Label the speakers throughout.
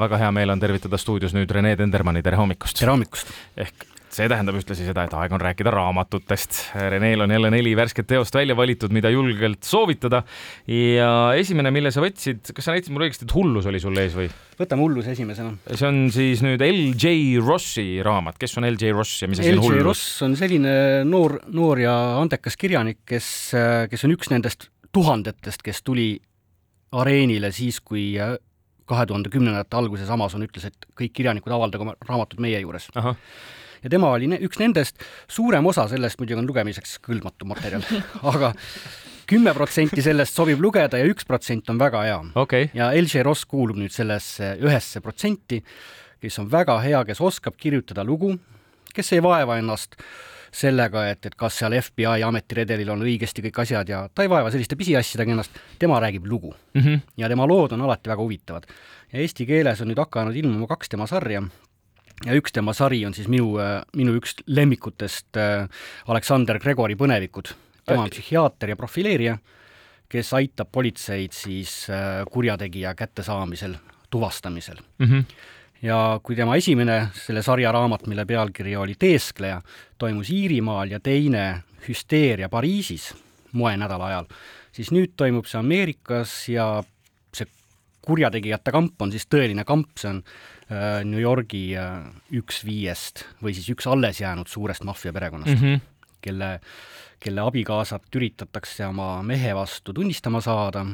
Speaker 1: väga hea meel on tervitada stuudios nüüd Rene Tendermanni, tere hommikust!
Speaker 2: tere hommikust!
Speaker 1: ehk see tähendab ühtlasi seda, et aeg on rääkida raamatutest. Reneel on jälle neli värsket teost välja valitud, mida julgelt soovitada. ja esimene, mille sa võtsid, kas sa näitasid mulle õigesti, et Hullus oli sul ees või?
Speaker 2: võtame Hullus esimesena.
Speaker 1: see on siis nüüd L.J. Rossi raamat, kes on L.J. Ross ja mis asi on Hullus?
Speaker 2: L.J. Ross on selline noor, noor ja andekas kirjanik, kes, kes on üks nendest tuhandetest, kes tuli areenile siis, kui kahe tuhande kümnendate alguses Amazon ütles, et kõik kirjanikud avaldage oma raamatud meie juures. ja tema oli ne üks nendest, suurem osa sellest muidugi on lugemiseks kõlbmatu materjal aga kümme protsenti sellest sobib lugeda ja üks protsent on väga hea.
Speaker 1: Okay..
Speaker 2: ja LG Ross kuulub nüüd sellesse ühesse protsenti, kes on väga hea, kes oskab kirjutada lugu, kes ei vaeva ennast sellega, et, et kas seal FBI ametiredelil on õigesti kõik asjad ja ta ei vaeva selliste pisiasjadega ennast, tema räägib lugu
Speaker 1: mm. -hmm.
Speaker 2: ja tema lood on alati väga huvitavad. ja eesti keeles on nüüd hakanud ilmuma kaks tema sarja ja üks tema sari on siis minu, minu üks lemmikutest äh, Aleksander Gregori Põnevikud. tema on psühhiaater ja profileerija, kes aitab politseid siis äh, kurjategija kättesaamisel, tuvastamisel
Speaker 1: mm. -hmm
Speaker 2: ja kui tema esimene selle sarja raamat, mille pealkiri oli Teeskleja, toimus Iirimaal ja teine Hüsteeria Pariisis moenädala ajal, siis nüüd toimub see Ameerikas ja see kurjategijate kamp on siis tõeline kamp, see on äh, New Yorgi äh, üks viiest või siis üks alles jäänud suurest maffiaperekonnast
Speaker 1: mm, -hmm.
Speaker 2: kelle, kelle abikaasat üritatakse oma mehe vastu tunnistama saada,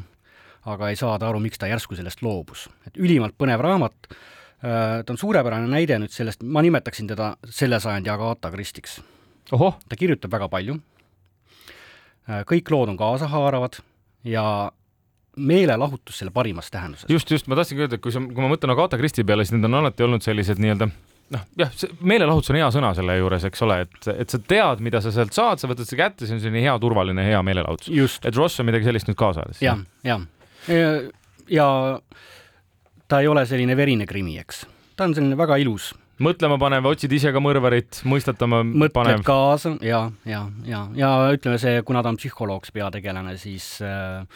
Speaker 2: aga ei saada aru, miks ta järsku sellest loobus. et ülimalt põnev raamat Äh, ta on suurepärane näide nüüd sellest, ma nimetaksin teda selle sajandi Agatha Christiks. ta kirjutab väga palju, äh, kõik lood on kaasahaaravad ja meelelahutus selle parimas tähenduses.
Speaker 1: just, just, ma tahtsingi öelda, et kui sa, kui ma mõtlen Agatha Christie peale, siis need on alati olnud sellised nii-öelda noh, jah, see meelelahutus on hea sõna selle juures, eks ole, et, et sa tead, mida sa sealt saad, sa võtad selle kätte, see on selline hea turvaline, hea meelelahutus. et Ross on midagi sellist nüüd kaasa
Speaker 2: ajades. jah, jah. ja, ja ta ei ole selline verine krimi, eks. ta on selline väga ilus.
Speaker 1: mõtlema panev, otsid ise ka mõrvarit, mõistatama
Speaker 2: mõtled
Speaker 1: panev.
Speaker 2: kaasa ja, ja, ja, ja ütleme see, kuna ta on psühholoog, peategelane, siis äh,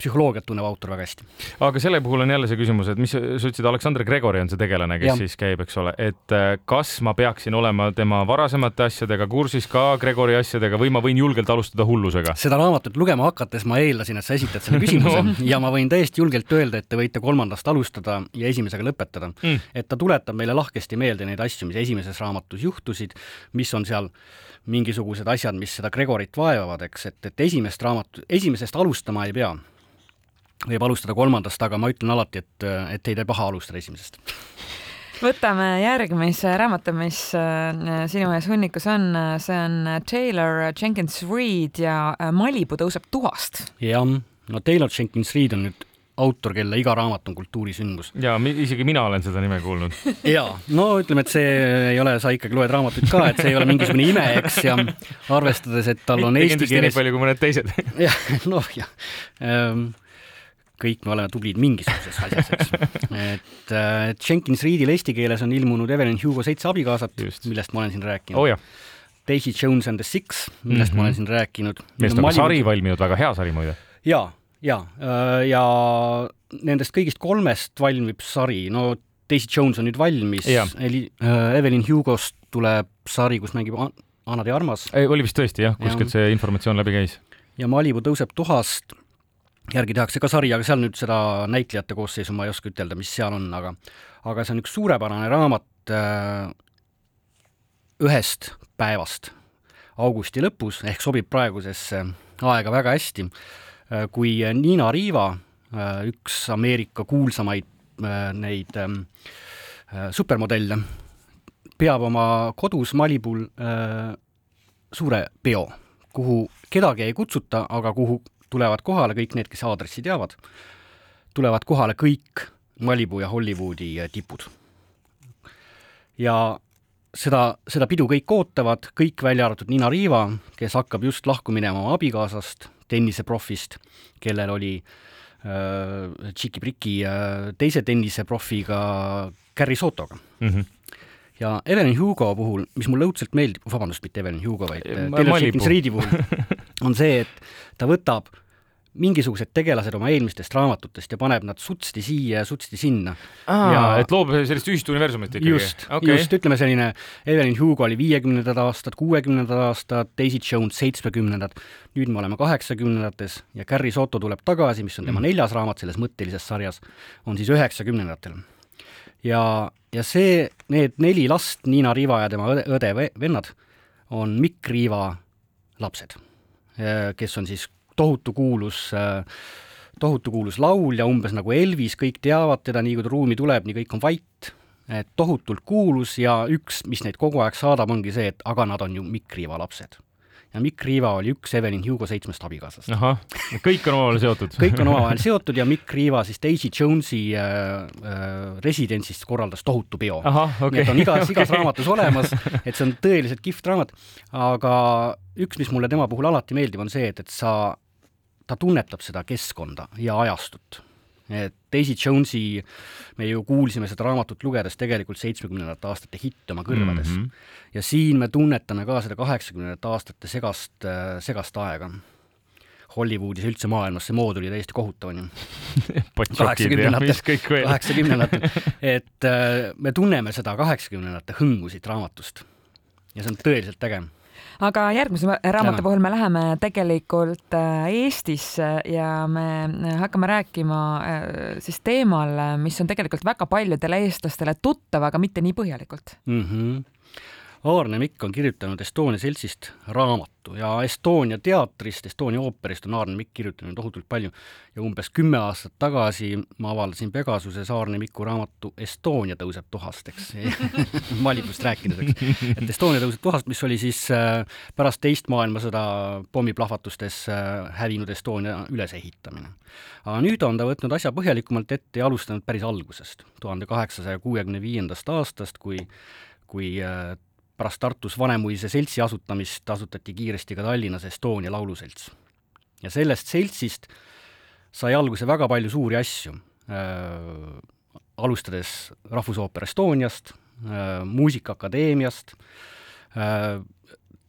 Speaker 2: psühholoogiat tunneb autor väga hästi.
Speaker 1: aga selle puhul on jälle see küsimus, et mis sa ütlesid, Aleksander Gregori on see tegelane, kes ja. siis käib, eks ole, et äh, kas ma peaksin olema tema varasemate asjadega kursis ka Gregori asjadega või ma võin julgelt alustada hullusega?
Speaker 2: seda raamatut lugema hakates ma eeldasin, et sa esitad selle küsimuse no. ja ma võin täiesti julgelt öelda, et te võite kolmandast alustada ja esimesega lõpetada
Speaker 1: mm..
Speaker 2: et ta tuletab meile lahkesti meelde neid asju, mis esimeses raamatus juhtusid, mis on seal mingisugused asjad, mis seda Gregorit vaevavad, eks, et, et esimest raamatut, esimesest alustama ei pea võib alustada kolmandast, aga ma ütlen alati, et, et ei tee paha alustada esimesest
Speaker 3: võtame järgmise raamatu, mis äh, sinu ees hunnikus on, see on Taylor Jenkins Reid ja äh, Malibu tõuseb tuhast.
Speaker 2: jah, no Taylor Jenkins Reid on nüüd autor, kelle iga raamat on kultuurisündmus.
Speaker 1: ja isegi mina olen seda nime kuulnud.
Speaker 2: ja no ütleme, et see ei ole, sa ikkagi loed raamatuid ka, et see ei ole mingisugune ime, eks, ja arvestades, et tal on eesti keeles.
Speaker 1: nii palju kui mõned teised.
Speaker 2: jah, noh jah ähm, kõik me oleme tublid mingisuguses asjas, eks. et äh, Jenkins Reidil eesti keeles on ilmunud Evelyn Hugo Seitse abikaasat, millest ma olen siin rääkinud
Speaker 1: oh,.
Speaker 2: Daisy Jones and the Six, millest mm -hmm. ma olen mhm. siin rääkinud.
Speaker 1: millest on ka sari valminud, väga hea sari muide.
Speaker 2: ja, ja, äh, ja nendest kõigist kolmest valmib sari, no Daisy Jones on nüüd valmis, Eli- äh,, Evelyn Hugost tuleb sari, kus mängib Anna de Armas.
Speaker 1: oli vist tõesti jah, kuskilt see informatsioon läbi käis.
Speaker 2: ja Malibu tõuseb tuhast järgi tehakse ka sari, aga seal nüüd seda näitlejate koosseisu ma ei oska ütelda, mis seal on, aga aga see on üks suurepärane raamat äh, ühest päevast augusti lõpus, ehk sobib praegusesse aega väga hästi. Äh,, kui Niina Riiva äh,, üks Ameerika kuulsamaid äh, neid ähm, äh, supermodelle, peab oma kodus Malibul äh, suure peo, kuhu kedagi ei kutsuta, aga kuhu tulevad kohale kõik need, kes aadressi teavad, tulevad kohale kõik Malibu ja Hollywoodi tipud. ja seda, seda pidu kõik ootavad, kõik välja arvatud Nina Riiva, kes hakkab just lahku minema oma abikaasast, tenniseprofist, kellel oli äh, Tšiki-Priki äh, teise tenniseprofiga Gary Sotoga
Speaker 1: mm. -hmm
Speaker 2: ja Evelyn Hugo puhul, mis mulle õudselt meeldib, vabandust, mitte Evelyn Hugo, vaid Taylor Jenkins Reidi puhul, on see, et ta võtab mingisugused tegelased oma eelmistest raamatutest ja paneb nad sutsti siia ja sutsti sinna.
Speaker 1: Ja... et loob sellist ühist universumit ikkagi?
Speaker 2: just okay., just, ütleme selline Evelyn Hugo oli viiekümnendad aastad, kuuekümnendad aastad, Daisy Jones seitsmekümnendad, nüüd me oleme kaheksakümnendates ja Carrie Soto tuleb tagasi, mis on tema mm. neljas raamat selles mõttelises sarjas, on siis üheksakümnendatel. ja, ja see, need neli last, Niina Riiva ja tema õde, õde, vennad, on Mikk Riiva lapsed, kes on siis tohutu kuulus tohutu kuulus laulja, umbes nagu Elvis, kõik teavad teda, nii kui ta ruumi tuleb, nii kõik on vait, et tohutult kuulus ja üks, mis neid kogu aeg saadab, ongi see, et aga nad on ju Mikk Riiva lapsed ja Mikk Riiva oli üks Evelyn Hugo seitsmest abikaasast.
Speaker 1: ahah, kõik on omavahel seotud
Speaker 2: kõik on omavahel seotud ja Mikk Riiva siis Daisy Jonesi äh, äh, residentsist korraldas tohutu peo.
Speaker 1: Okay.
Speaker 2: nii et on igas okay., igas raamatus olemas, et see on tõeliselt kihvt raamat, aga üks, mis mulle tema puhul alati meeldib, on see, et, et sa, ta tunnetab seda keskkonda ja ajastut. Et Daisy Jonesi, me ju kuulsime seda raamatut lugedes tegelikult seitsmekümnendate aastate hitt oma kõrvades mm. -hmm. ja siin me tunnetame ka seda kaheksakümnendate aastate segast, segast aega. Hollywoodis ja üldse maailmas see mood oli täiesti kohutav, on ju. kaheksakümnendatel, et äh, me tunneme seda kaheksakümnendate hõngu siit raamatust. ja see on tõeliselt äge
Speaker 3: aga järgmise raamatu puhul me läheme tegelikult äh, Eestisse ja me äh, hakkame rääkima äh, siis teemal, mis on tegelikult väga paljudele eestlastele tuttav, aga mitte nii põhjalikult
Speaker 2: mm. -hmm Aarne Mikk on kirjutanud Estonia seltsist raamatu ja Estonia teatrist, Estonia ooperist on Aarne Mikk kirjutanud tohutult palju ja umbes kümme aastat tagasi ma avaldasin Pegasuses Aarne Miku raamatu Estonia tõuseb tuhast, eks Malibust rääkides, eks. et Estonia tõuseb tuhast, mis oli siis äh, pärast teist maailmasõda pommiplahvatustes äh, hävinud Estonia ülesehitamine. aga nüüd on ta võtnud asja põhjalikumalt ette ja alustanud päris algusest, tuhande kaheksasaja kuuekümne viiendast aastast, kui kui äh, pärast Tartus Vanemuise seltsi asutamist asutati kiiresti ka Tallinnas Estonia lauluselts. ja sellest seltsist sai alguse väga palju suuri asju äh,, alustades Rahvusooper Estoniast äh,, Muusikaakadeemiast äh,,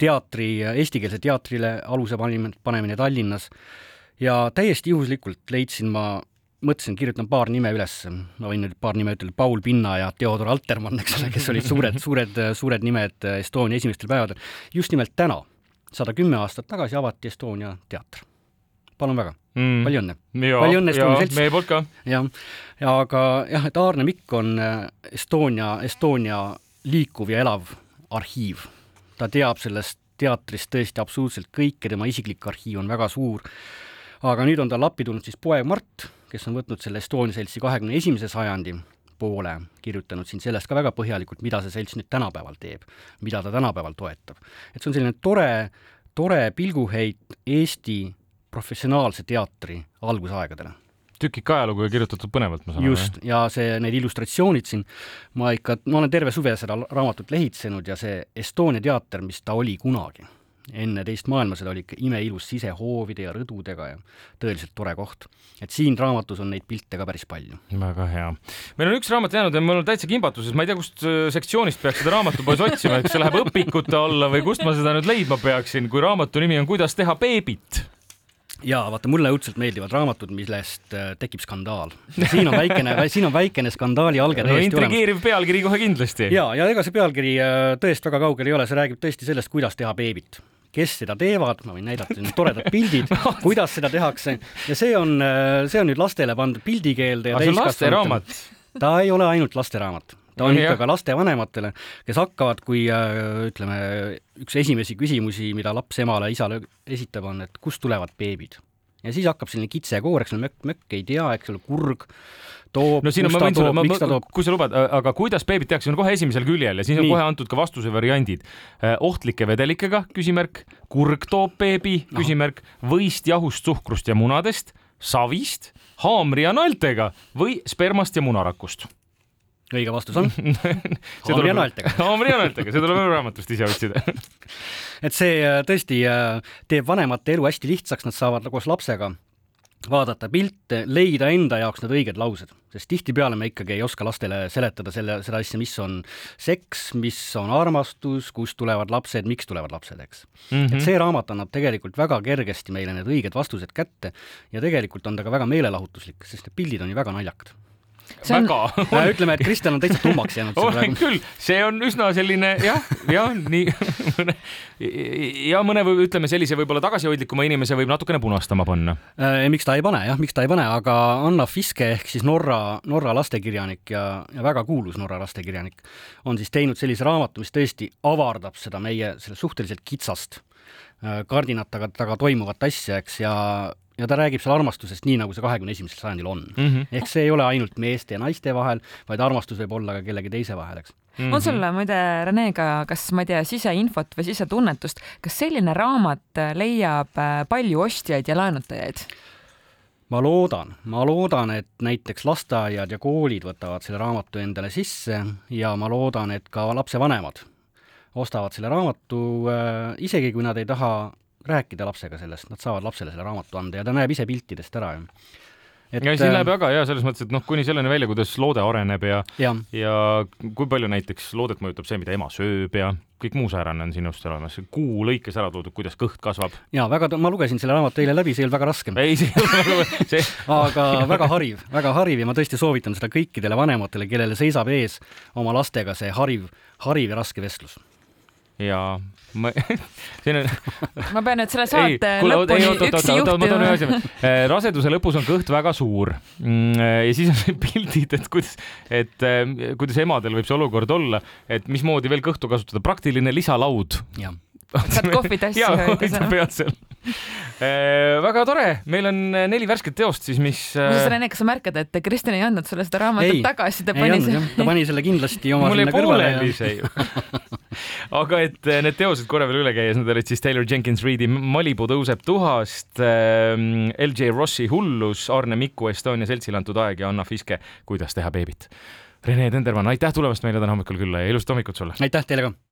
Speaker 2: teatri, eestikeelse teatrile aluse panemine, Tallinnas ja täiesti juhuslikult leidsin ma mõtlesin, kirjutan paar nime üles, ma võin nüüd paar nime ütelda, Paul Pinna ja Theodor Altermann, eks ole, kes olid suured, suured, suured nimed Estonia esimestel päevadel. just nimelt täna, sada kümme aastat tagasi avati Estonia teater. palun väga mm., palju õnne! palju õnne Estonia selts!
Speaker 1: meie poolt ka!
Speaker 2: jah, ja aga jah, et Aarne Mikk on äh, Estonia, Estonia liikuv ja elav arhiiv. ta teab sellest teatrist tõesti absoluutselt kõike, tema isiklik arhiiv on väga suur, aga nüüd on talle appi tulnud siis poeg Mart, kes on võtnud selle Estonia seltsi kahekümne esimese sajandi poole, kirjutanud siin sellest ka väga põhjalikult, mida see selts nüüd tänapäeval teeb, mida ta tänapäeval toetab. et see on selline tore, tore pilguheit Eesti professionaalse teatri algusaegadele
Speaker 1: tükik ajalugu ja kirjutatud põnevalt, ma
Speaker 2: saan aru. just, ja see, need illustratsioonid siin, ma ikka, ma olen terve suve seda raamatut lehitsenud ja see Estonia teater, mis ta oli kunagi enne teist maailmasõda oli ikka imeilus sisehoovide ja rõdudega ja tõeliselt tore koht. et siin raamatus on neid pilte ka päris palju.
Speaker 1: väga hea. meil on üks raamat jäänud ja mul on täitsa kimbatuses, ma ei tea, kust äh, sektsioonist peaks seda raamatupoes otsima, et kas see läheb õpikute alla või kust ma seda nüüd leidma peaksin, kui raamatu nimi on Kuidas teha beebit
Speaker 2: jaa, vaata mulle õudselt meeldivad raamatud, millest äh, tekib skandaal. siin on väikene, siin on väikene skandaali alge
Speaker 1: täiesti no, intrigeeriv olemas. pealkiri kohe kindlasti.
Speaker 2: ja, ja ega see pealkiri äh, tõest väga kaugel ei ole, see räägib tõesti sellest, kuidas teha beebit kes seda teevad, ma võin näidata siin toredad pildid, kuidas seda tehakse ja see on, see on nüüd lastele pandud pildikeelde ja
Speaker 1: täiskasvanutele.
Speaker 2: ta ei ole ainult lasteraamat, ta on ikka ka lastevanematele, kes hakkavad, kui ütleme, üks esimesi küsimusi, mida laps emale, isale esitab, on, et kust tulevad beebid. Ja siis hakkab selline kitsekoor, eks ole, mökk-mökk, ei tea, eks ole, kurg toob,
Speaker 1: no siin on, ma võin sulle, ma, kui sa lubad, aga kuidas beebit tehakse, on kohe esimesel küljel ja siis on Nii. kohe antud ka vastuse variandid. Äh, ohtlike vedelikega, küsimärk, kurg toob beebi, küsimärk, võist, jahust, suhkrust ja munadest, savist, haamri ja naeltega või spermast ja munarakust
Speaker 2: õige vastus on haamri ja naeltega.
Speaker 1: haamri ja naeltega, see tuleb raamatust ise otsida
Speaker 2: et see äh, tõesti äh, teeb vanemate elu hästi lihtsaks, nad saavad koos lapsega vaadata pilte, leida enda jaoks need õiged laused, sest tihtipeale me ikkagi ei oska lastele seletada selle, seda asja, mis on seks, mis on armastus, kust tulevad lapsed, miks tulevad lapsed, eks mm. -hmm. et see raamat annab tegelikult väga kergesti meile need õiged vastused kätte ja tegelikult on ta ka väga meelelahutuslik, sest need pildid on ju väga naljakad
Speaker 1: on... väga
Speaker 2: ütleme, et Kristjan on täitsa tummaks jäänud.
Speaker 1: olen küll, see on üsna selline jah, jah, nii ja mõne või ütleme sellise võib-olla tagasihoidlikuma inimese võib natukene punastama panna
Speaker 2: äh,. miks ta ei pane jah, miks ta ei pane, aga Anna Fiske ehk siis Norra, Norra lastekirjanik ja, ja väga kuulus Norra lastekirjanik on siis teinud sellise raamatu, mis tõesti avardab seda meie selle suhteliselt kitsast äh, kardinate taga toimuvat asja, eks, ja ja ta räägib seal armastusest nii, nagu see kahekümne esimesel sajandil on mm. -hmm. ehk see ei ole ainult meeste ja naiste vahel, vaid armastus võib olla ka kellegi teise vahel, eks
Speaker 3: mm. -hmm. on sul muide, Rene, ka kas ma ei tea, siseinfot või sisetunnetust, kas selline raamat leiab äh, palju ostjaid ja laenutajaid?
Speaker 2: ma loodan, ma loodan, et näiteks lasteaiad ja koolid võtavad selle raamatu endale sisse ja ma loodan, et ka lapsevanemad ostavad selle raamatu, äh, isegi kui nad ei taha rääkida lapsega sellest, nad saavad lapsele selle raamatu anda ja ta näeb ise piltidest ära ju.
Speaker 1: Et, ja siin äh, läheb väga hea selles mõttes, et noh, kuni selleni välja, kuidas loode areneb ja, ja., ja kui palju näiteks loodet mõjutab see, mida ema sööb ja kõik muu säärane on sinust olemas, kuu lõikes ära toodud, kuidas kõht kasvab.
Speaker 2: ja väga, ma lugesin selle raamatu eile läbi, see ei olnud väga raske.
Speaker 1: ei, see ei olnud väga see...
Speaker 2: aga väga hariv, väga hariv ja ma tõesti soovitan seda kõikidele vanematele, kellele seisab ees oma lastega see hariv, hariv ja raske vestlus
Speaker 1: ja ma siin on
Speaker 3: ma pean nüüd selle saate ei, kuule, lõpuni ei, oot, üksi juhtima. ma toon ühe asja.
Speaker 1: Eh, raseduse lõpus on kõht väga suur mm, eh, ja siis on pildid, et kuidas, et eh, kuidas emadel võib see olukord olla, et mismoodi veel kõhtu kasutada, praktiline lisalaud.
Speaker 3: saad kohvitassi
Speaker 1: hoida pead seal väga tore, meil on neli värsket teost siis, mis.
Speaker 3: muuseas, Rene, kas sa märkad, et Kristjan ei andnud sulle seda raamatut ei, tagasi, ta pani
Speaker 2: selle. ta pani selle kindlasti oma
Speaker 1: sinna kõrvale. mul jäi pooleli see ju aga et eh, need teosed korra veel üle käies, need olid siis Taylor Jenkins Reidi Malibu tõuseb tuhast, ehm, LJ Rossi hullus, Arne Miku Estonia seltsile antud aeg ja Anna Fiske Kuidas teha beebit. Rene Tendermann, aitäh tulemast meile täna hommikul külla ja ilusat hommikut sulle!
Speaker 2: aitäh teile ka!